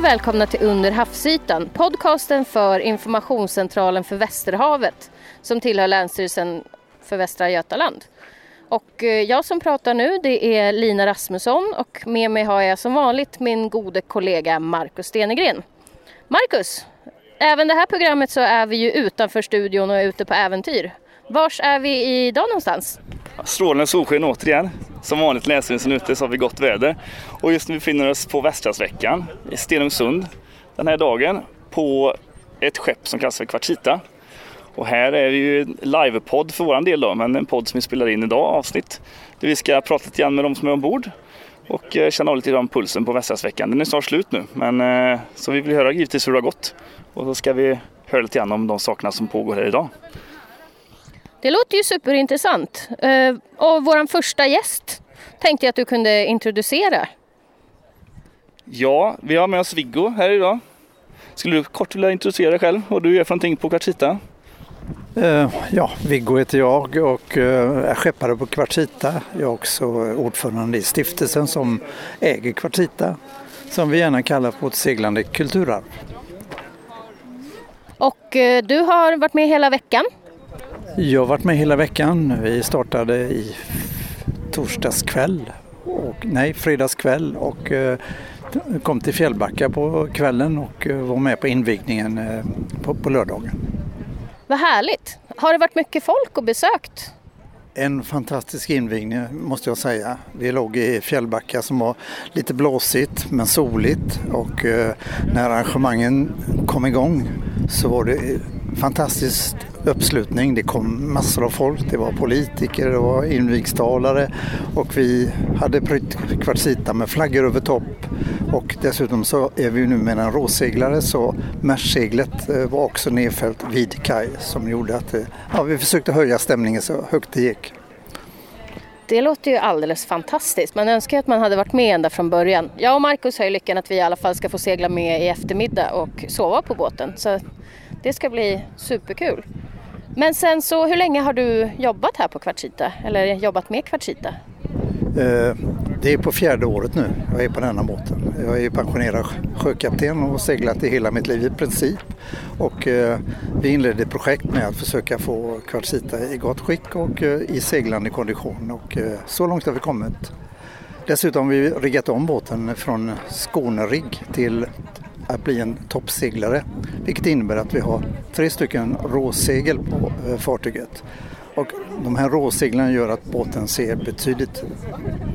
Hej och välkomna till Under havsytan, podcasten för Informationscentralen för Västerhavet som tillhör Länsstyrelsen för Västra Götaland. Och eh, jag som pratar nu det är Lina Rasmusson och med mig har jag som vanligt min gode kollega Markus Stenegren. Markus, även det här programmet så är vi ju utanför studion och ute på äventyr. Vars är vi idag någonstans? Strålande solsken återigen. Som vanligt länsstyrelsen ute så har vi gott väder. Och just nu befinner vi oss på Västrandsveckan i Stenungsund den här dagen på ett skepp som kallas för Kvartita. Och här är vi ju en livepodd för våran del då, men en podd som vi spelar in idag, avsnitt. Där vi ska prata lite grann med de som är ombord och eh, känna av lite om pulsen på Västrandsveckan. Den är snart slut nu, men eh, så vi vill höra givetvis hur det har gått. Och så ska vi höra lite grann om de sakerna som pågår här idag. Det låter ju superintressant. Eh, och vår första gäst tänkte jag att du kunde introducera. Ja, vi har med oss Viggo här idag. Skulle du kort vilja introducera dig själv vad du gör för någonting på Kvartita? Uh, ja, Viggo heter jag och uh, är skeppare på Kvartita. Jag är också ordförande i stiftelsen som äger Kvartita. Som vi gärna kallar för ett seglande kulturarv. Och du har varit med hela veckan? Jag har varit med hela veckan. Vi startade i torsdags kväll, och, nej fredagskväll och eh, kom till Fjällbacka på kvällen och eh, var med på invigningen eh, på, på lördagen. Vad härligt! Har det varit mycket folk och besökt? En fantastisk invigning måste jag säga. Vi låg i Fjällbacka som var lite blåsigt men soligt och när arrangemangen kom igång så var det fantastiskt uppslutning. Det kom massor av folk. Det var politiker, det var invigtstalare och vi hade prytt kvartsita med flaggor över topp. Och dessutom så är vi nu med en råseglare så märseglet eh, var också nedfällt vid kaj som gjorde att eh, ja, vi försökte höja stämningen så högt det gick. Det låter ju alldeles fantastiskt. Man önskar att man hade varit med ända från början. Jag och Markus har ju lyckan att vi i alla fall ska få segla med i eftermiddag och sova på båten. Så det ska bli superkul. Men sen så, hur länge har du jobbat här på Kvartsita? Eller jobbat med Kvartsita? Eh, det är på fjärde året nu jag är på denna båten. Jag är pensionerad sjökapten och har seglat i hela mitt liv i princip. Och eh, vi inledde ett projekt med att försöka få Kvartsita i gott skick och eh, i seglande kondition och eh, så långt har vi kommit. Dessutom har vi riggat om båten från Skånerigg till att bli en toppseglare. Vilket innebär att vi har tre stycken råsegel på eh, fartyget. Och de här råseglarna gör att båten ser betydligt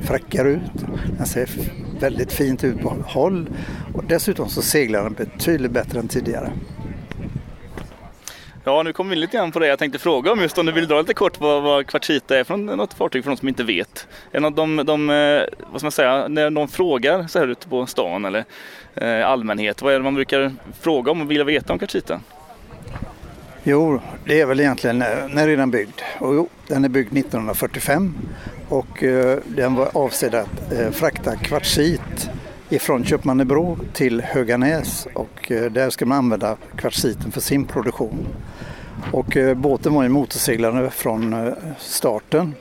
fräckare ut. Den ser väldigt fint ut på håll och dessutom så seglar den betydligt bättre än tidigare. Ja, nu kommer vi lite grann på det jag tänkte fråga om just om du vill dra lite kort vad, vad kvartsita är för något fartyg för de som inte vet. Är något de, de, eh, vad ska man säga, när de frågar så här ute på stan eller eh, allmänhet, vad är det man brukar fråga om och vilja veta om kvartsita? Jo, det är väl egentligen, eh, när är den byggd? Och jo, den är byggd 1945 och eh, den var avsedd att eh, frakta kvartsit ifrån Köpmannebro till Höganäs och eh, där ska man använda kvartsiten för sin produktion. Och eh, båten var ju motorseglande från eh, starten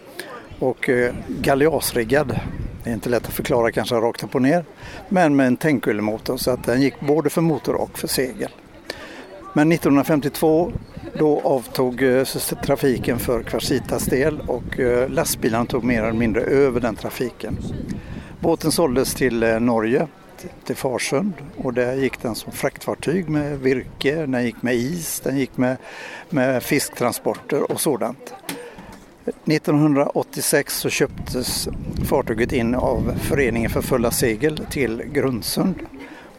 och eh, galeasriggad. Det är inte lätt att förklara kanske rakt upp och ner. Men med en tänkkullemotor så att den gick både för motor och för segel. Men 1952 då avtog trafiken för Kvartsitas del och lastbilarna tog mer eller mindre över den trafiken. Båten såldes till Norge, till Farsund och där gick den som fraktfartyg med virke, den gick med is, den gick med, med fisktransporter och sådant. 1986 så köptes fartyget in av Föreningen för fulla segel till Grundsund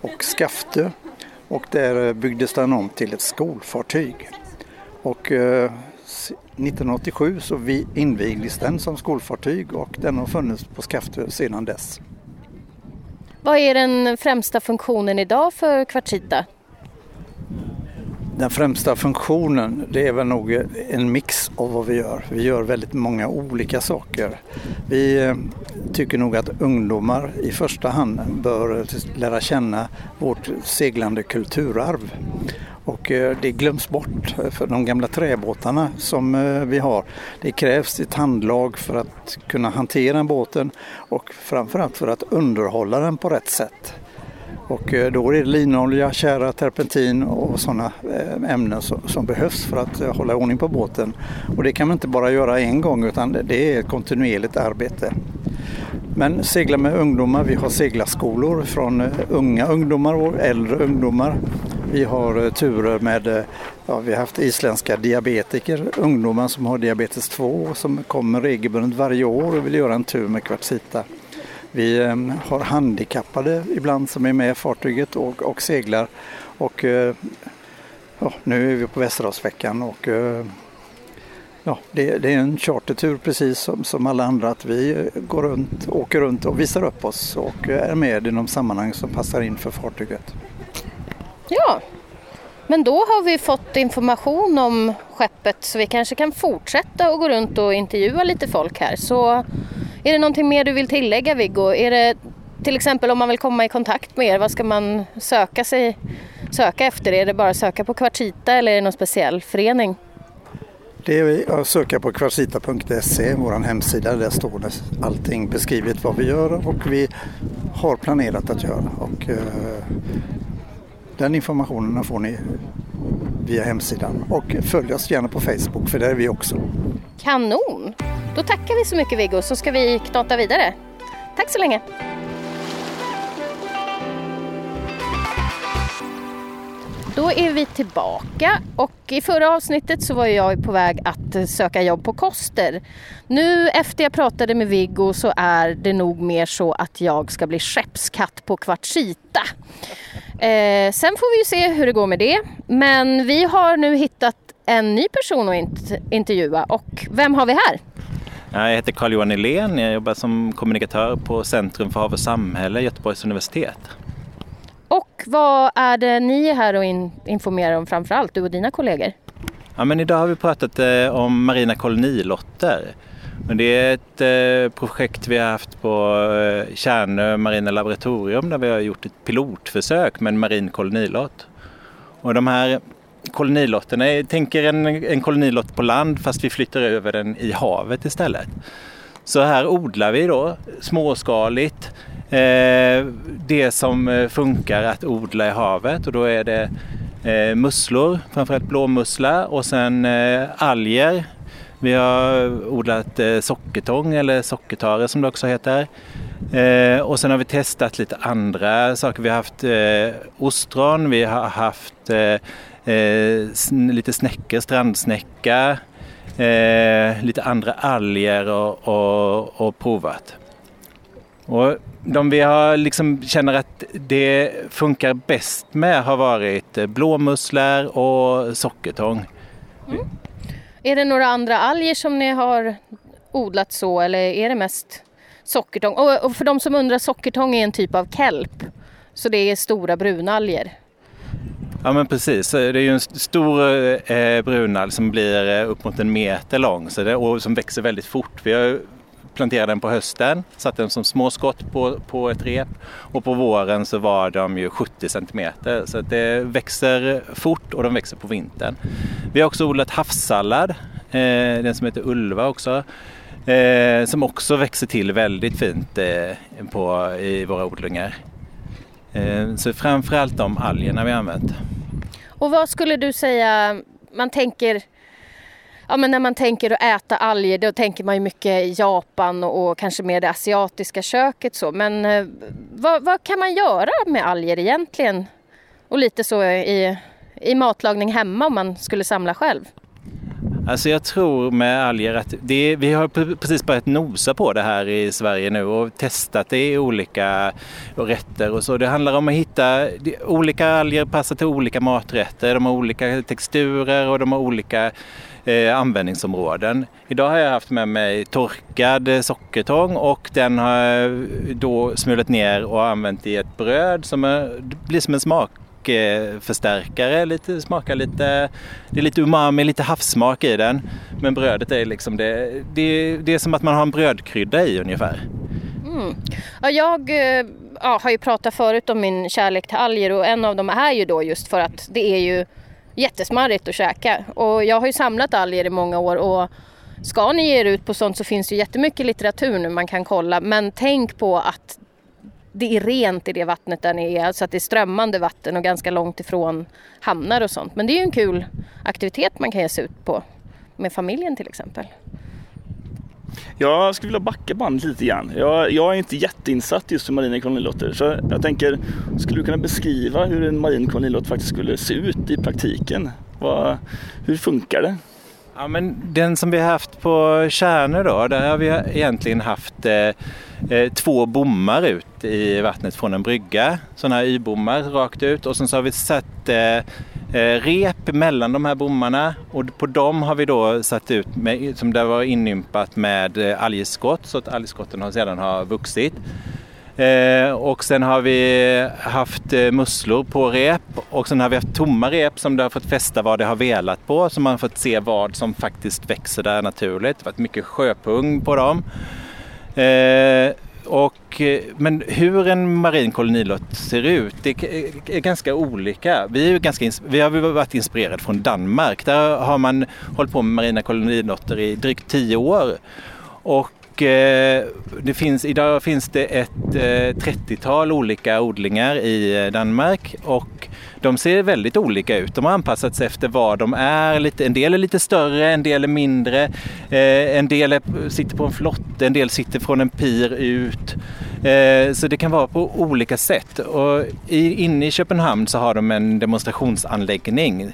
och Skaftö och där byggdes den om till ett skolfartyg. Och eh, 1987 så invigdes den som skolfartyg och den har funnits på Skaftö sedan dess. Vad är den främsta funktionen idag för Kvartsita? Den främsta funktionen det är väl nog en mix av vad vi gör. Vi gör väldigt många olika saker. Vi eh, tycker nog att ungdomar i första hand bör eh, lära känna vårt seglande kulturarv. Och eh, det glöms bort för de gamla träbåtarna som vi har. Det krävs ett handlag för att kunna hantera båten och framförallt för att underhålla den på rätt sätt. Och eh, då är det linolja, tjära, terpentin och sådana eh, ämnen som behövs för att eh, hålla ordning på båten. Och det kan man inte bara göra en gång utan det är ett kontinuerligt arbete. Men segla med ungdomar, vi har seglarskolor från unga ungdomar och äldre ungdomar. Vi har turer med, ja, vi har haft isländska diabetiker, ungdomar som har diabetes 2 som kommer regelbundet varje år och vill göra en tur med Kvartsita. Vi ehm, har handikappade ibland som är med i fartyget och, och seglar. Och, eh, ja, nu är vi på Västerhavsveckan och eh, ja, det, det, är en chartertur precis som, som alla andra att vi eh, går runt, åker runt och visar upp oss och är med i de sammanhang som passar in för fartyget. Ja, men då har vi fått information om skeppet så vi kanske kan fortsätta och gå runt och intervjua lite folk här. Så är det någonting mer du vill tillägga Viggo? Är det till exempel om man vill komma i kontakt med er, vad ska man söka, sig, söka efter? Är det bara att söka på Kvartita eller är det någon speciell förening? Det är att söka på kvartita.se, vår hemsida. Där står det allting beskrivet vad vi gör och vi har planerat att göra. Och, eh, den informationen får ni via hemsidan och följ oss gärna på Facebook för där är vi också. Kanon! Då tackar vi så mycket Viggo så ska vi knata vidare. Tack så länge! Då är vi tillbaka och i förra avsnittet så var jag på väg att söka jobb på Koster. Nu efter jag pratade med Viggo så är det nog mer så att jag ska bli skeppskatt på Kvartsita. Eh, sen får vi ju se hur det går med det. Men vi har nu hittat en ny person att intervjua och vem har vi här? Jag heter Carl-Johan Nylén, jag jobbar som kommunikatör på Centrum för hav och samhälle, Göteborgs universitet. Och vad är det ni är här och in informerar om framförallt, du och dina kollegor? Ja, men idag har vi pratat eh, om marina kolonilotter. Men det är ett eh, projekt vi har haft på eh, Kärnö marina laboratorium där vi har gjort ett pilotförsök med en marin kolonilott. Och de här kolonilotterna, jag tänker en, en kolonilott på land fast vi flyttar över den i havet istället. Så här odlar vi då småskaligt eh, det som eh, funkar att odla i havet och då är det eh, musslor, framförallt blåmussla och sen eh, alger. Vi har odlat eh, sockertång eller sockertare som det också heter. Eh, och sen har vi testat lite andra saker. Vi har haft eh, ostron, vi har haft eh, eh, lite snäckor, strandsnäcka, eh, lite andra alger och, och, och provat. Och de vi har liksom känner att det funkar bäst med har varit blåmusslor och sockertång. Mm. Är det några andra alger som ni har odlat så eller är det mest sockertång? Och för de som undrar, sockertång är en typ av kelp. Så det är stora brunalger. Ja men precis, det är ju en stor eh, brunall som blir eh, upp mot en meter lång så det, och som växer väldigt fort. Vi har planterat den på hösten, satt den som småskott på, på ett rep och på våren så var de ju 70 centimeter så det växer fort och de växer på vintern. Vi har också odlat havssallad, eh, den som heter Ulva också. Eh, som också växer till väldigt fint eh, på, i våra odlingar. Eh, så framförallt de algerna vi använt. Och vad skulle du säga, man tänker Ja, men när man tänker att äta alger då tänker man ju mycket Japan och, kanske mer det asiatiska köket så. Men eh, vad, vad, kan man göra med alger egentligen? Och lite så i, i matlagning hemma om man skulle samla själv? Alltså jag tror med alger att det, vi har precis börjat nosa på det här i Sverige nu och testat det i olika rätter och så. Det handlar om att hitta, olika alger passar till olika maträtter, de har olika texturer och de har olika eh, användningsområden. Idag har jag haft med mig torkad sockertång och den har jag då smulat ner och använt i ett bröd som är, blir som en smak smakförstärkare, eh, lite, smakar lite, det är lite umami, lite havssmak i den. Men brödet är liksom det, det, det är som att man har en brödkrydda i ungefär. Mm. Ja, jag eh, ja, har ju pratat förut om min kärlek till alger och en av dem är ju då just för att det är ju jättesmarrigt att käka. Och jag har ju samlat alger i många år och ska ni ge er ut på sånt så finns det jättemycket litteratur nu man kan kolla men tänk på att det är rent i det vattnet där ni är, alltså att det är strömmande vatten och ganska långt ifrån hamnar och sånt. Men det är ju en kul aktivitet man kan ge sig ut på med familjen till exempel. Jag skulle vilja backa bandet lite grann. Jag, jag är inte jätteinsatt just hur marina kolonilotter så jag tänker, skulle du kunna beskriva hur en marin kolonilott faktiskt skulle se ut i praktiken? Vad, hur funkar det? Ja, men den som vi har haft på Tjärnö då, där har vi egentligen haft eh, eh två bommar ut i vattnet från en brygga. Sådana här y-bommar rakt ut och sen så har vi satt eh, eh, rep mellan de här bommarna och på dem har vi då satt ut med, som det var inympat med eh, algskott så att algskotten har sedan har vuxit. Eh, och sen har vi haft eh, musslor på rep och sen har vi haft tomma rep som det har fått fästa vad det har velat på så man har fått se vad som faktiskt växer där naturligt. Det har varit mycket sjöpung på dem. Eh, och, eh, men hur en marin kolonilott ser ut, det eh, är ganska olika. Vi, är ganska, vi har varit inspirerade från Danmark. Där har man hållit på med marina kolonilotter i drygt tio år. Och och eh, det finns, idag finns det ett eh, 30-tal olika odlingar i eh, Danmark och de ser väldigt olika ut. De har anpassats efter vad de är. en del är lite större, en del är mindre. Eh, en del sitter på en flotte, en del sitter från en pir ut. så det kan vara på olika sätt. Och inne i Köpenhamn så har de en demonstrationsanläggning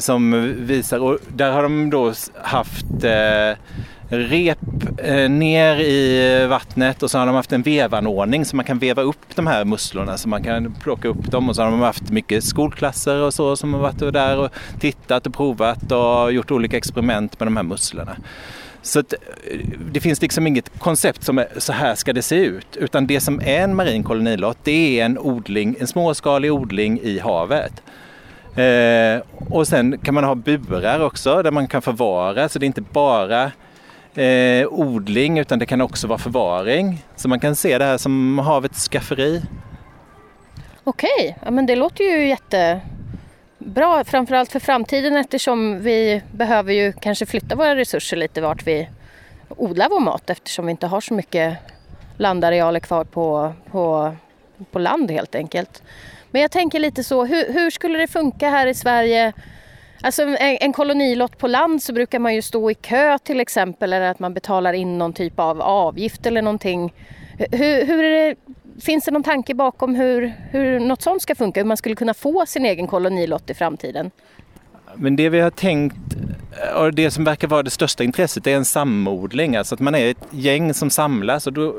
som visar, och där har de då haft rep eh, ner i vattnet och så har de haft en vevanordning så man kan veva upp de här musslorna så man kan plocka upp dem och så har de haft mycket skolklasser och så som har varit där och tittat och provat och gjort olika experiment med de här musslorna. Så att, eh, det finns liksom inget koncept som är så här ska det se ut utan det som är en marin kolonilott det är en odling, en småskalig odling i havet. Eh, och sen kan man ha burar också där man kan förvara så det är inte bara eh, odling utan det kan också vara förvaring. Så man kan se det här som havets skafferi. Okej, ja, men det låter ju jättebra framförallt för framtiden eftersom vi behöver ju kanske flytta våra resurser lite vart vi odlar vår mat eftersom vi inte har så mycket landarealer kvar på, på, på land helt enkelt. Men jag tänker lite så, hur, hur skulle det funka här i Sverige Alltså en, en kolonilott på land så brukar man ju stå i kö till exempel eller att man betalar in någon typ av avgift eller någonting. Hur, hur det, finns det någon tanke bakom hur, hur något sånt ska funka? Hur man skulle kunna få sin egen kolonilott i framtiden? Men det vi har tänkt eh, och det som verkar vara det största intresset är en samodling, alltså att man är ett gäng som samlas och då,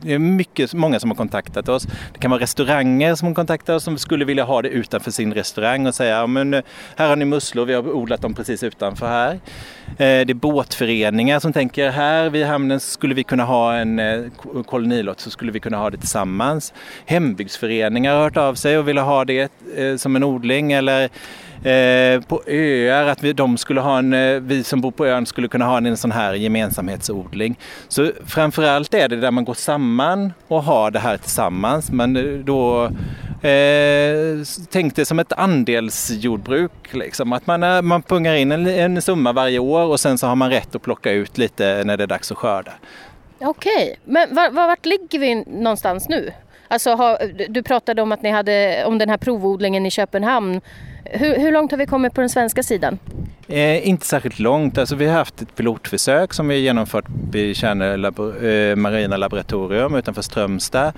det är mycket, många som har kontaktat oss. Det kan vara restauranger som kontaktar oss som skulle vilja ha det utanför sin restaurang och säga men eh, här har ni musslor, vi har odlat dem precis utanför här. Eh, det är båtföreningar som tänker här vid hamnen skulle vi kunna ha en eh, kolonilott så skulle vi kunna ha det tillsammans. Hembygdsföreningar har hört av sig och vill ha det som en odling eller Eh, på öar, att vi, de skulle ha en, eh, vi som bor på ön skulle kunna ha en, en sån här gemensamhetsodling. Så framförallt är det där man går samman och har det här tillsammans. Men eh, då eh, tänk det som ett andelsjordbruk. Liksom. Att man, eh, man pungar in en, en summa varje år och sen så har man rätt att plocka ut lite när det är dags att skörda. Okej, men var, var, vart ligger vi någonstans nu? Alltså, har, du pratade om att ni hade om den här provodlingen i Köpenhamn. Hur, hur långt har vi kommit på den svenska sidan? Eh, inte särskilt långt. Alltså, vi har haft ett pilotförsök som vi har genomfört vid Tjärnö eh, marina laboratorium utanför Strömstad.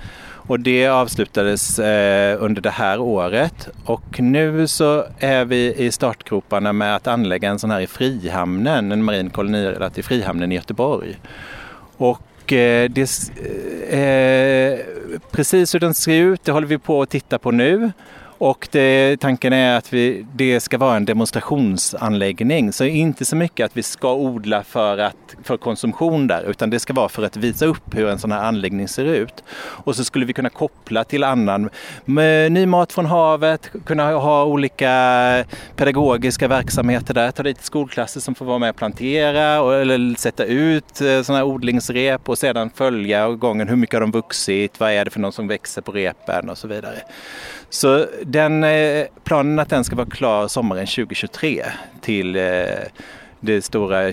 Och det avslutades eh, under det här året. Och nu så är vi i startgroparna med att anlägga en sån här i Frihamnen, en marin kolonirelat i Frihamnen i Göteborg. Och eh, det, eh, precis hur den ser ut, det håller vi på att titta på nu. Och det, tanken är att vi, det ska vara en demonstrationsanläggning. Så inte så mycket att vi ska odla för, att, för konsumtion där utan det ska vara för att visa upp hur en sån här anläggning ser ut. Och så skulle vi kunna koppla till annan med ny mat från havet, kunna ha olika pedagogiska verksamheter där, ta dit skolklasser som får vara med och plantera och, eller sätta ut eh, sådana här odlingsrep och sedan följa gången hur mycket har de vuxit, vad är det för någon som växer på repen och så vidare. Så den, eh, planen att den ska vara klar sommaren 2023 till eh, det stora eh,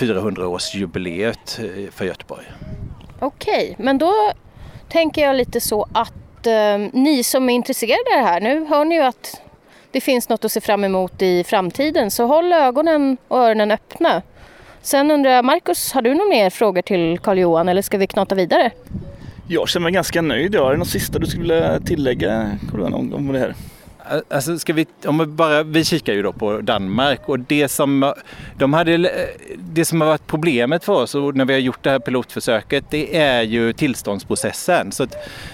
400-årsjubileet för Göteborg. Okej, men då, tänker jag lite så att eh, ni som är intresserade av det här, nu hör ni ju att det finns något att se fram emot i framtiden så håll ögonen och öronen öppna. Sen undrar jag, Marcus, har du några mer frågor till Karl-Johan eller ska vi knata vidare? Jag känner mig ganska nöjd. Är det något sista du skulle vilja tillägga om, om det här? Alltså ska vi, om vi, bara, vi kikar ju då på Danmark och det som, eh, de hade, eh, det som har varit problemet för oss när vi har gjort det här pilotförsöket det är ju tillståndsprocessen. Så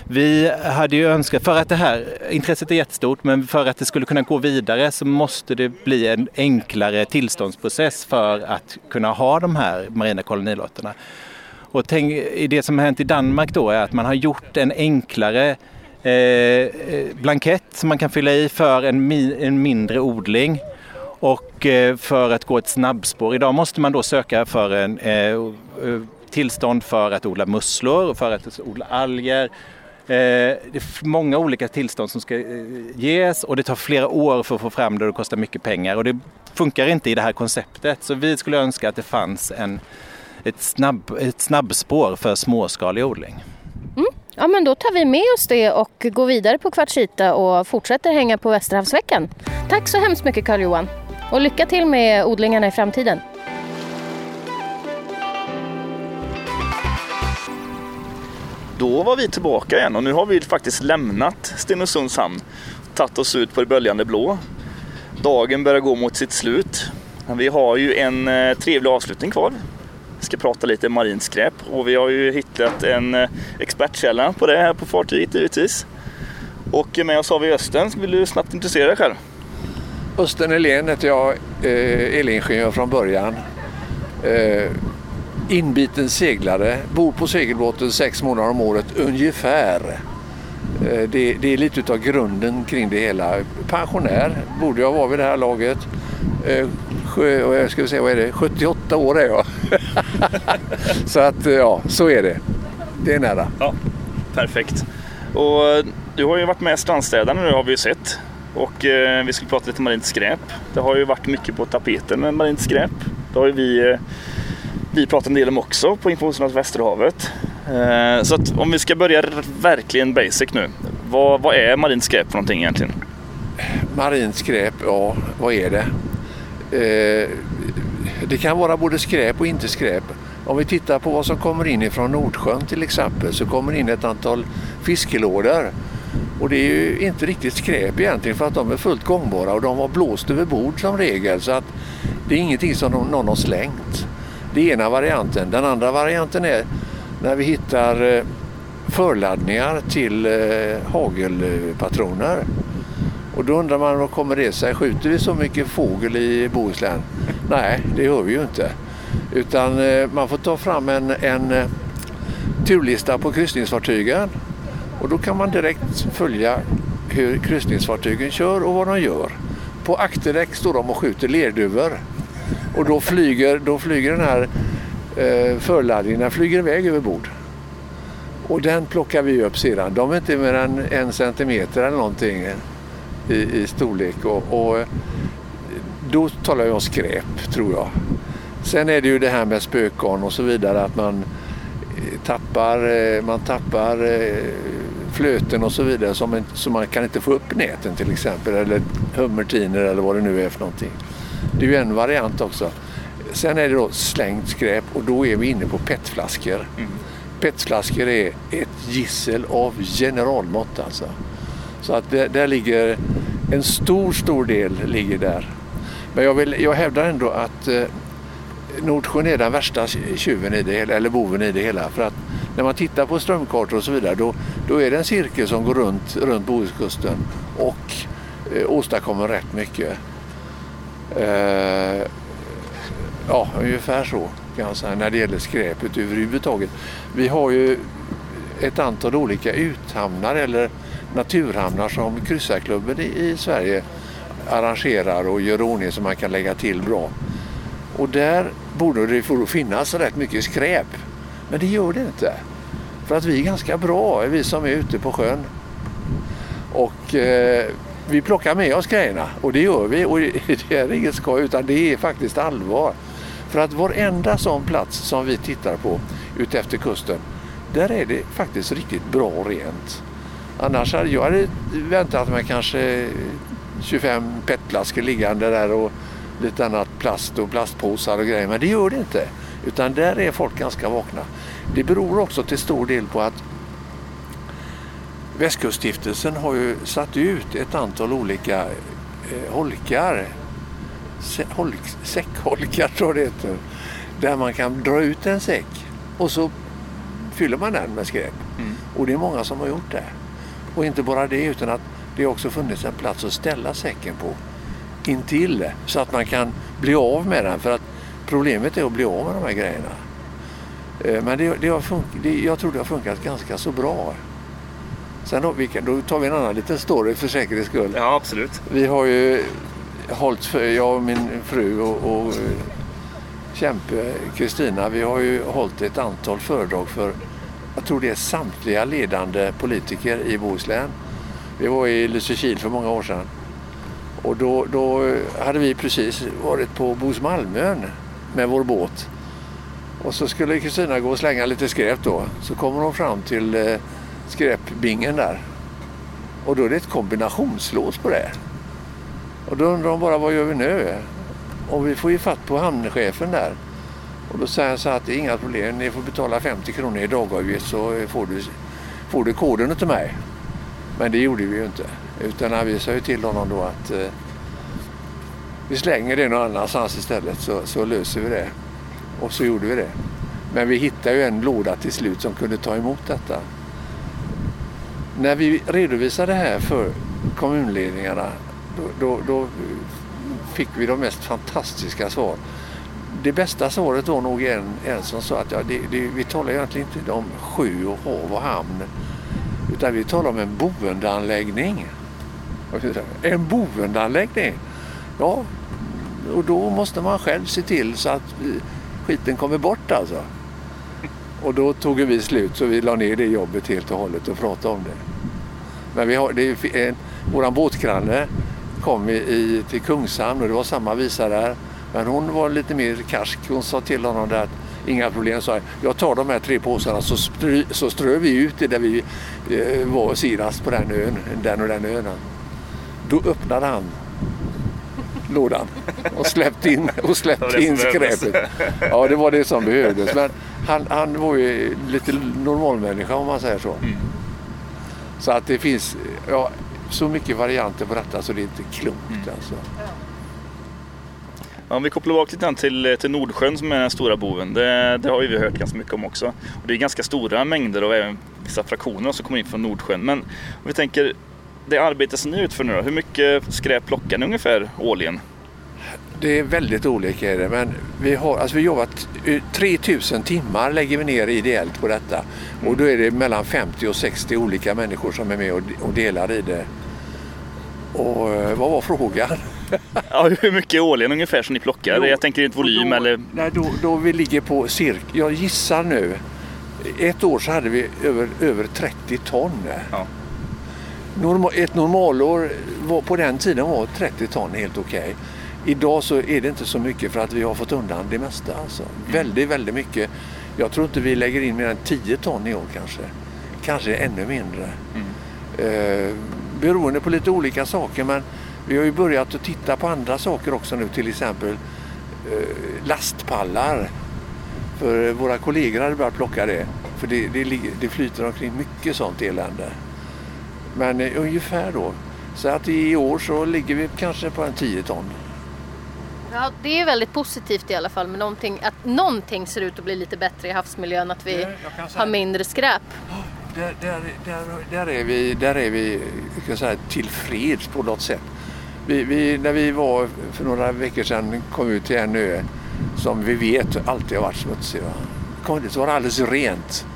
vi hade ju önskat, för att det här, intresset är jättestort men för att det skulle kunna gå vidare så måste det bli en enklare tillståndsprocess för att kunna ha de här marina kolonilotterna. Och tänk, det som har hänt i Danmark då är att man har gjort en enklare eh, eh, blankett som man kan fylla i för en, mi, en mindre odling och eh, för att gå ett snabbspår. Idag måste man då söka för en eh, eh tillstånd för att odla musslor, för att odla alger. Eh, det är många olika tillstånd som ska ges och det tar flera år för att få fram det och det kostar mycket pengar och det funkar inte i det här konceptet. Så vi skulle önska att det fanns en, ett, snabb, ett snabbspår för småskalig odling. Mm. Ja, men då tar vi med oss det och går vidare på Kvartsita och fortsätter hänga på Västerhavsveckan. Tack så hemskt mycket Carl-Johan och lycka till med odlingarna i framtiden. Då var vi tillbaka igen och nu har vi faktiskt lämnat Stenungsunds hamn. Tagit oss ut på det böljande blå. Dagen börjar gå mot sitt slut. Men vi har ju en eh, trevlig avslutning kvar ska prata lite marint skräp och vi har ju hittat en eh, expertkälla på det här på fartyget givetvis. Och med oss har vi Östen, vill du snabbt intressera dig själv? Östen Elén heter jag, eh, elingenjör från början. Eh, inbiten seglare, bor på segelbåten sex månader om året ungefär. Det, det, är lite av grunden kring det hela. Pensionär borde jag vara vid det här laget. Eh, jag ska säga, vad är det? 78 år är jag. så att ja, så är det. Det är nära. Ja, perfekt. Och du har ju varit med Strandstädarna nu har vi ju sett. Och eh, vi skulle prata lite marint skräp. Det har ju varit mycket på tapeten med marint skräp. Det har ju vi, eh, vi pratat en del om också på Information Västerhavet. Eh, så att om vi ska börja verkligen basic nu. Vad, vad är marint skräp för någonting egentligen? Marint skräp, ja vad är det? Det kan vara både skräp och inte skräp. Om vi tittar på vad som kommer in ifrån Nordsjön till exempel så kommer in ett antal fiskelådor. Och det är ju inte riktigt skräp egentligen för att de är fullt gångbara och de har blåst över bord som regel så att det är ingenting som någon har slängt. Det är ena varianten. Den andra varianten är när vi hittar eh, förladdningar till eh, hagelpatroner och då undrar man, vad kommer det sig? Skjuter vi så mycket fågel i Bohuslän? Nej, det gör vi ju inte. Utan eh, man får ta fram en, en eh, turlista på kryssningsfartygen och då kan man direkt följa hur kryssningsfartygen kör och vad de gör. På akterdäck står de och skjuter lerduvor och då flyger, då flyger den här eh, förladdningen flyger iväg över bord. Och den plockar vi upp sedan. De är inte mer än en centimeter eller någonting i, i storlek. Och, och, eh, då talar jag om skräp, tror jag. Sen är det ju det här med spökgarn och så vidare, att man eh, tappar, eh, man tappar eh, flöten och så vidare som, så man kan inte få upp näten till exempel, eller hummertiner eller vad det nu är för någonting. Det är ju en variant också. Sen är det då slängt skräp och då är vi inne på petflaskor. Mm. Petflaskor är ett gissel av generalmått alltså. Så att där ligger en stor, stor del ligger där. Men jag, vill, jag hävdar ändå att eh, Nordsjön är den värsta tjuven i det hela, eller boven i det hela. För att när man tittar på strömkartor och så vidare då, då är det en cirkel som går runt, runt Bohuskusten och eh, åstadkommer rätt mycket. Eh, ja, ungefär så kan jag säga när det gäller skräpet överhuvudtaget. Vi har ju ett antal olika uthamnar eller naturhamnar som kryssarklubben i, i Sverige arrangerar och gör ordning så man kan lägga till bra. Och där borde det finnas rätt mycket skräp. Men det gör det inte. För att vi är ganska bra, vi som är ute på sjön. Och eh, vi plockar med oss grejerna och det gör vi. Och det är inget skoj utan det är faktiskt allvar. För att varenda sån plats som vi tittar på utefter kusten där är det faktiskt riktigt bra och rent. Annars hade jag väntat mig kanske 25 petflaskor liggande där och lite annat plast och plastpåsar och grejer. Men det gör det inte. Utan där är folk ganska vakna. Det beror också till stor del på att Västkuststiftelsen har ju satt ut ett antal olika eh, holkar. Holk, säckholkar tror jag det heter. Där man kan dra ut en säck och så fyller man den med skräp. Mm. Och det är många som har gjort det. Och inte bara det utan att det har också funnits en plats att ställa säcken på intill så att man kan bli av med den. För att problemet är att bli av med de här grejerna. Eh, men det, det har funkat, det, jag tror det har funkat ganska så bra. Sen då, vi kan, då tar vi en annan liten story för säkerhets skull. Ja, absolut. Vi har ju hållit, för, jag och min fru och, och kämpe Kristina, vi har ju hållit ett antal föredrag för, jag tror det är samtliga ledande politiker i Bohuslän. Vi var i Lysekil för många år sedan. Och då, då hade vi precis varit på Bosmalmön med vår båt. Och så skulle Kristina gå och slänga lite skräp då. Så kommer hon fram till eh, skräpbingen där. Och då är det ett kombinationslås på det. Och då undrar hon bara vad gör vi nu? Och vi får ju fatt på hamnchefen där. Och då säger han så att det är inga problem, ni får betala 50 kronor i dagavgift så får du, får du koden till mig. Men det gjorde vi ju inte. Utan vi sa ju till honom då att eh, vi slänger det någon annanstans istället så, så löser vi det. Och så gjorde vi det. Men vi hittade ju en låda till slut som kunde ta emot detta. När vi redovisade det här för kommunledningarna då, då, då fick vi de mest fantastiska svar. Det bästa svaret var nog en, en som sa att ja, det, det, vi talar egentligen inte om sjö och hav och hamn utan vi talar om en boendeanläggning. En boendeanläggning? Ja, och då måste man själv se till så att eh, skiten kommer bort alltså. Och då tog vi slut så vi la ner det jobbet helt och hållet och pratade om det. Men vi har, det är en, våran båtgranne kom i, till Kungshamn och det var samma visa där. Men hon var lite mer karsk. Hon sa till honom där att inga problem, jag. Jag tar de här tre påsarna så, strö, så strör vi ut det där vi eh, var senast på den ön, den och den ön. Då öppnade han lådan och släppte in, och släppte in skräpet. Ja, det var det som behövdes. Men han, han var ju lite normalmänniska om man säger så. Mm. Så att det finns ja, så mycket varianter på detta så det är inte klokt mm. alltså. Om vi kopplar bak lite till, till Nordsjön som är den stora boven. Det, det har vi hört ganska mycket om också. Och det är ganska stora mängder och även vissa fraktioner som kommer in från Nordsjön. Men om vi tänker det arbete som ni utför nu då, hur mycket skräp plockar ni ungefär årligen? Det är väldigt olika är det, men vi har alltså vi jobbat 3000 timmar lägger vi ner ideellt på detta. Och då är det mellan 50 och 60 olika människor som är med och delar i det. Och eh, vad var frågan? Ja, hur mycket årligen ungefär som ni plockar? Då, jag tänker inte volym då, eller? Nej, då, då vi ligger på cirka, jag gissar nu, ett år så hade vi över, över 30 ton. Ja. Normal, ett normalår var, på den tiden var 30 ton helt okej. Okay. Idag så är det inte så mycket för att vi har fått undan det mesta. Alltså. Väldigt, väldigt mycket. Jag tror inte vi lägger in mer än 10 ton i år kanske. Kanske ännu mindre. Mm. Eh, beroende på lite olika saker men vi har ju börjat att titta på andra saker också nu till exempel eh, lastpallar. För våra kollegor hade börjat plocka det. För det, det, det flyter omkring mycket sånt elände. Men eh, ungefär då. Så att i år så ligger vi kanske på en 10 ton. Ja, det är väldigt positivt i alla fall med någonting, att någonting ser ut att bli lite bättre i havsmiljön, att vi har mindre skräp. Där, där, där, där, är vi, där är vi kan säga, tillfreds på något sätt. Vi, vi, när vi var för några veckor sedan kom ut till en ö som vi vet alltid har varit smutsig. Va? Kom dit så var det alldeles rent.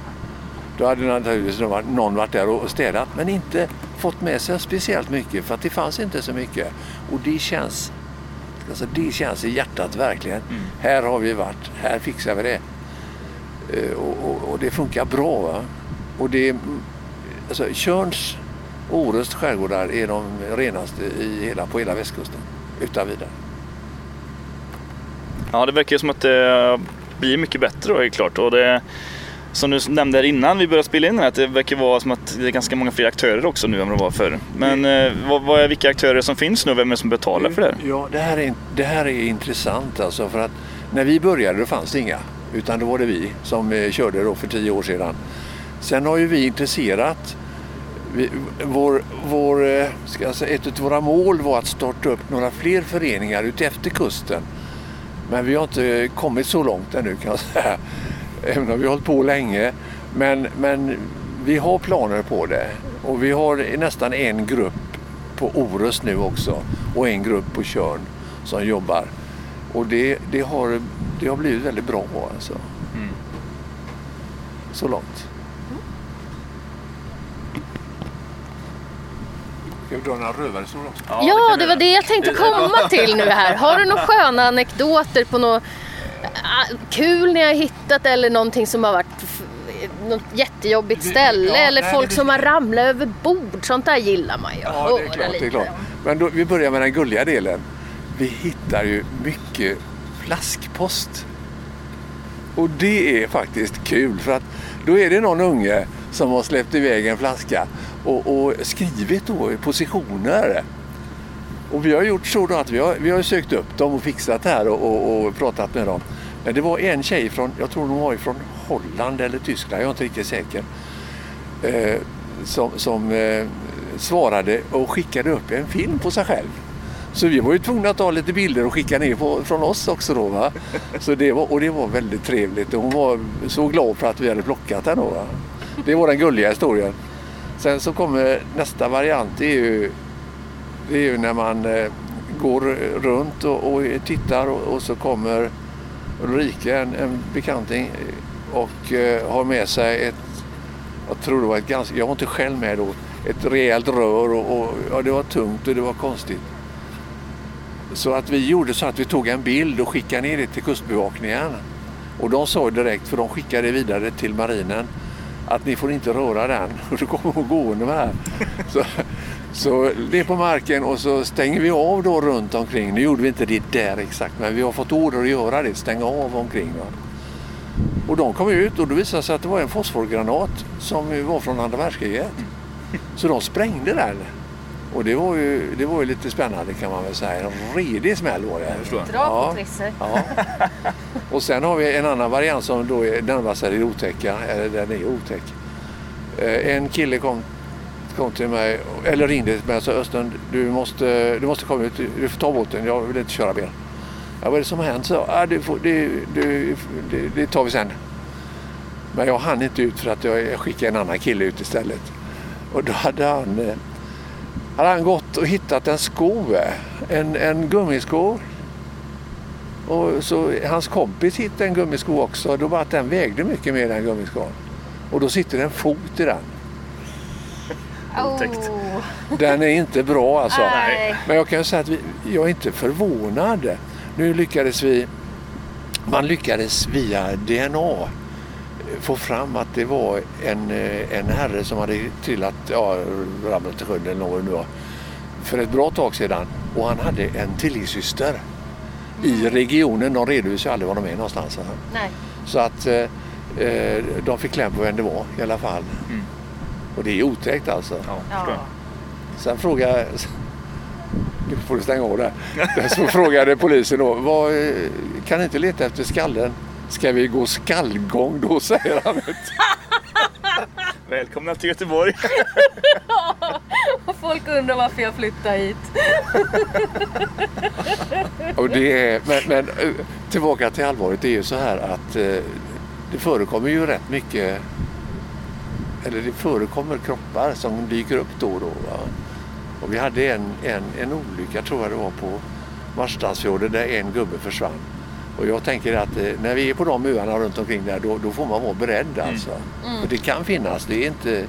Då hade naturligtvis någon varit där och städat men inte fått med sig speciellt mycket för att det fanns inte så mycket. Och det känns, alltså det känns i hjärtat verkligen. Mm. Här har vi varit, här fixar vi det. Eh, och, och, och det funkar bra. Va? Och det, alltså, och Orust skärgårdar är de renaste i hela, på hela västkusten. Utan vidare. Ja, det verkar som att det blir mycket bättre då, helt klart. Och det, som du nämnde här innan vi började spela in här, att det verkar vara som att det är ganska många fler aktörer också nu än vad det var förr. Men eh, vad, vad är vilka aktörer som finns nu och vem är det som betalar för det? Ja, det här är, det här är intressant alltså för att när vi började då fanns det inga. Utan då var det vi som eh, körde då för tio år sedan. Sen har ju vi intresserat vi, vår, vår, eh, ska jag säga, ett av våra mål var att starta upp några fler föreningar ute efter kusten. Men vi har inte kommit så långt ännu kan jag säga. Även om vi har hållit på länge. Men, men vi har planer på det. Och vi har nästan en grupp på Orust nu också och en grupp på Tjörn som jobbar. Och det, det, har, det har blivit väldigt bra alltså. Mm. Så långt. Ska vi dra några rövarhistorier också? Ja, det var det jag tänkte komma till nu här. Har du några sköna anekdoter på något ah, kul ni har hittat eller någonting som har varit något jättejobbigt ställe ja, eller nej, folk det- som har ramlat över bord. Sånt där gillar man ju. Ja, det är klart. Det är klart. Men då, vi börjar med den gulliga delen. Vi hittar ju mycket flaskpost. Och det är faktiskt kul för att då är det någon unge som har släppt iväg en flaska och, och skrivit då i positioner. Och vi har gjort så då att vi har, vi har sökt upp dem och fixat det här och, och, och pratat med dem. Men det var en tjej från, jag tror hon var från Holland eller Tyskland, jag är inte riktigt säker. Eh, som som eh, svarade och skickade upp en film på sig själv. Så vi var ju tvungna att ta lite bilder och skicka ner på, från oss också då. Va? Så det var, och det var väldigt trevligt och hon var så glad för att vi hade plockat henne. Det var den gulliga historien. Sen så kommer nästa variant. Det är ju, det är ju när man eh, går runt och, och tittar och, och så kommer Ulrika, en, en bekanting, och eh, har med sig ett, jag tror det var ett ganska, jag var inte själv med då, ett rejält rör och, och ja, det var tungt och det var konstigt. Så att vi gjorde så att vi tog en bild och skickade ner det till Kustbevakningen. Och de sa ju direkt, för de skickade det vidare till marinen, att ni får inte röra den. Och då kommer hon gående med den. här. Så, så det är på marken och så stänger vi av då runt omkring. Nu gjorde vi inte det där exakt, men vi har fått order att göra det, stänga av omkring. Då. Och de kom ut och då visade det sig att det var en fosforgranat som var från andra världskriget. Så de sprängde den. Och det var ju, det var ju lite spännande kan man väl säga. En redig smäll var det. Dra Ja. Ja. Och sen har vi en annan variant som då är närmar sig det otäcka, eller den är otäck. Eh, En kille kom, kom till mig, eller ringde till mig och sa Östen, du måste, du måste komma ut, du får ta båten, jag vill inte köra bil. Ja, vad är det som har hänt? Så, ah, det, får, det, det, det, det tar vi sen. Men jag hann inte ut för att jag, jag skickade en annan kille ut istället. Och då hade han, eh, hade han gått och hittat en sko, en, en gummisko och så hans kompis hittade en gummisko också. Då bara att den vägde mycket mer än gummiskon. Och då sitter det en fot i den. Otäckt. Oh. Den är inte bra alltså. Nej. Men jag kan ju säga att vi, jag är inte förvånad. Nu lyckades vi, man lyckades via DNA få fram att det var en, eh, en herre som hade trillat, ja, ramlat i sjön eller något nu för ett bra tag sedan. Och han hade en tvillingsyster i regionen. De redovisar ju aldrig var de är någonstans. Nej. Så att eh, eh, de fick kläm på vem det var i alla fall. Mm. Och det är otäckt alltså. Ja, Ja. Sen frågade nu får du stänga av där. Så frågade polisen då, vad, eh, kan ni inte leta efter skallen? Ska vi gå skallgång då, säger han. Välkomna till Göteborg. Och folk undrar varför jag flyttar hit. Och det är, men, men eh, tillbaka till allvaret, det är ju så här att eh, det förekommer ju rätt mycket, eller det förekommer kroppar som dyker upp då och då. Va? Och vi hade en, en, en olycka, tror jag det var, på Marstrandsfjorden där en gubbe försvann. Och jag tänker att eh, när vi är på de öarna runt omkring där, då, då får man vara beredd alltså. För det kan finnas, det är inte,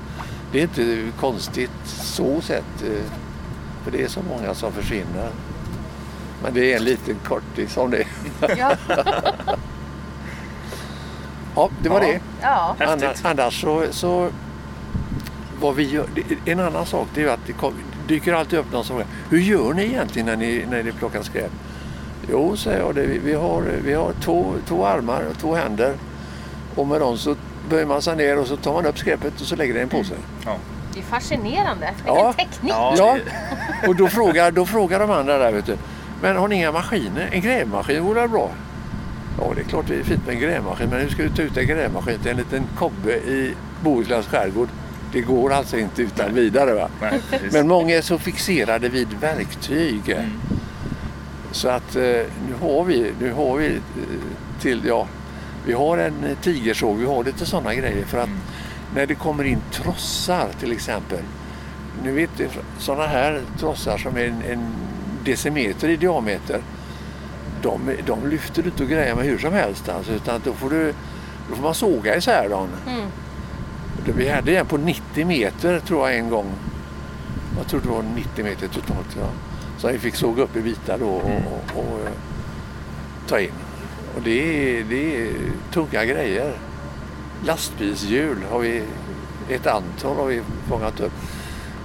det är inte konstigt så sett. eh, För det är så många som försvinner. Men det är en liten kortis om det. Ja. Ja, det var Ja. det. ja. Annars, annars så, så vad vi gör, en annan sak det är att det kom, dyker alltid upp någon som frågar Hur gör ni egentligen när ni, när ni plockar skräp? Jo, säger jag, det, vi, har, vi har två, två armar och två händer och med dem så böjer man sig ner och så tar man upp skräpet och så lägger det i en påse. Det är fascinerande. Vilken Ja. teknik. Ja, Ja, och då frågar, då frågar de andra där vet du. Men har ni inga maskiner? En grävmaskin vore bra? Ja, det är klart det är fint med en grävmaskin, men hur ska du ta ut en grävmaskin till en liten kobbe i Bohusläns skärgård? Det går alltså inte utan vidare. Va? Nej. Men många är så fixerade vid verktyg. Så att eh, nu har vi, nu har vi eh, till, ja, vi har en eh, tigersåg, vi har lite sådana grejer för att när det kommer in trossar till exempel. Nu vet du, sådana här trossar som är en, en decimeter i diameter. De, de lyfter du inte och grejer med hur som helst alltså, utan då får, du, då får man såga isär dem. Mm. Vi hade en på 90 meter tror jag en gång. Jag tror det var 90 meter totalt. Ja. Så vi fick såga upp i bitar då och, och, och eh, ta in. Och det är, det är tunga grejer. Lastbilshjul har vi, ett antal har vi fångat upp.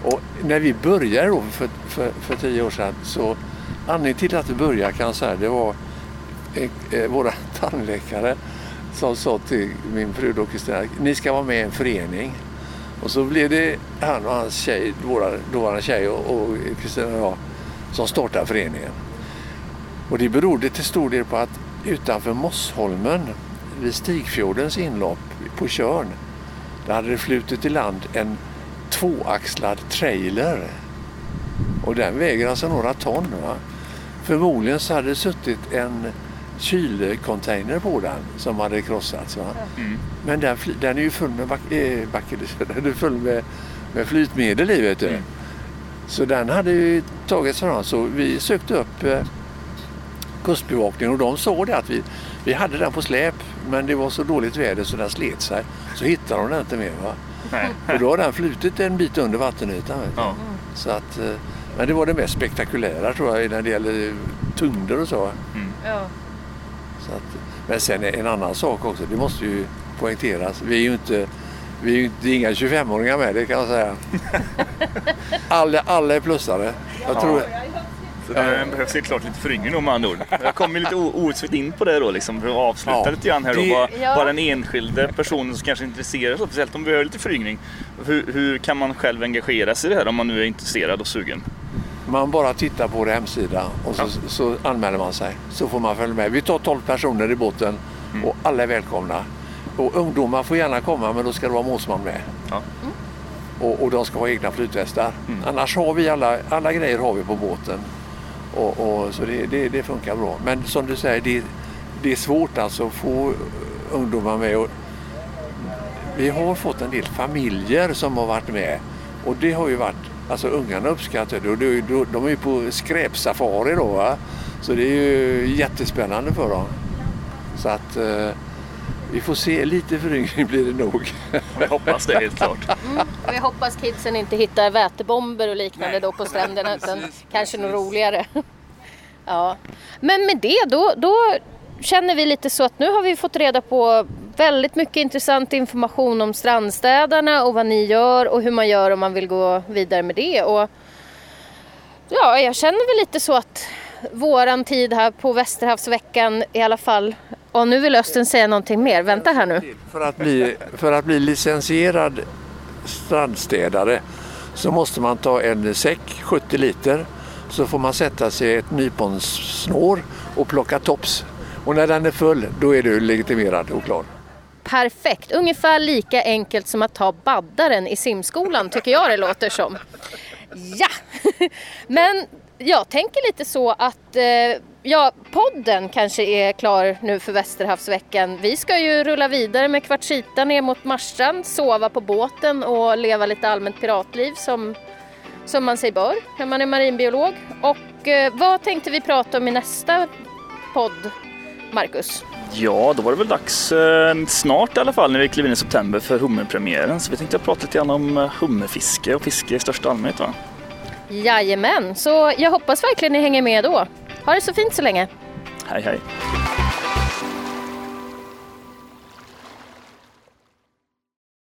Och när vi började då för, för, för tio år sedan så anledningen till att vi började kan jag säga det var eh, eh, våra tandläkare som sa till min fru då Kristina, ni ska vara med i en förening. Och så blev det han och hans tjej, våra dåvarande tjej och och Kristina och jag som startade föreningen. Och det berodde till stor del på att utanför Mossholmen vid Stigfjordens inlopp på Tjörn där hade det flutit i land en tvåaxlad trailer. Och den väger alltså några ton. Va? Förmodligen så hade det suttit en kylcontainer på den som hade krossats. Mm. Men den, den är ju full med, eh, back- den är full med, med flytmedel i vet du. Mm. Så den hade ju tagits fram. Så vi sökte upp eh, Kustbevakningen och de såg det att vi, vi hade den på släp men det var så dåligt väder så den slet sig. Så hittade de den inte mer. Va? Nej. Och då har den flutit en bit under vattenytan. Vet du. Ja. Så att, eh, men det var det mest spektakulära tror jag när det gäller tyngder och så. Ja. så att, men sen en annan sak också, det måste ju poängteras. Vi är ju inte, vi är ju inga 25-åringar med, det kan jag säga. Alla, alla är plussare. Jag tror, Så det behövs helt klart lite föryngring då med andra ord. Jag kommer lite o- outsvigt in på det då liksom för att avsluta Ja, lite grann här då. det- Vad, Ja. vad den enskilde personen som kanske är intresserad, så, speciellt om vi behöver lite föryngring. Hur, hur kan man själv engagera sig i det här om man nu är intresserad och sugen? man bara tittar på vår hemsida och så, så anmäler man sig. Så får man följa med. Vi tar 12 personer i båten och alla är välkomna. Och ungdomar får gärna komma men då ska det vara målsman med. Ja. Och, och de ska ha egna flytvästar. Annars har vi alla, alla grejer har vi på båten. Och, och, så det, det, det funkar bra. Men som du säger, det, det är svårt alltså att få ungdomar med. Och vi har fått en del familjer som har varit med. Och det har ju varit, alltså ungarna uppskattar det. Och de är ju på skräpsafari då. Va? Så det är ju jättespännande för dem. Så att eh, vi får se, lite föryngring blir det nog. Jag hoppas det helt klart. Vi hoppas kidsen inte hittar vätebomber och liknande Nej. då på stränderna utan kanske något roligare. ja. Men med det då, då känner vi lite så att nu har vi fått reda på väldigt mycket intressant information om strandstädarna och vad ni gör och hur man gör om man vill gå vidare med det. Och ja, jag känner väl lite så att våran tid här på Västerhavsveckan i alla fall och nu vill Östen säga någonting mer. Vänta här nu. För att bli, för att bli licensierad strandstädare så måste man ta en säck, 70 liter, så får man sätta sig ett nyponsnår och plocka tops. Och när den är full, då är du legitimerad och klar. Perfekt, ungefär lika enkelt som att ta baddaren i simskolan tycker jag det låter som. Ja, men jag tänker lite så att eh, ja, podden kanske är klar nu för Västerhavsveckan. Vi ska ju rulla vidare med Kvartsita ner mot Marstrand, sova på båten och leva lite allmänt piratliv som, som man sig bör när man är marinbiolog. Och eh, vad tänkte vi prata om i nästa podd, Marcus? Ja, då var det väl dags eh, snart i alla fall när vi kliver in i september för hummerpremiären. Så vi tänkte prata lite grann om eh, hummerfiske och fiske i största allmänhet. Va? Jajamän, så jag hoppas verkligen ni hänger med då. Ha det så fint så länge. Hej hej!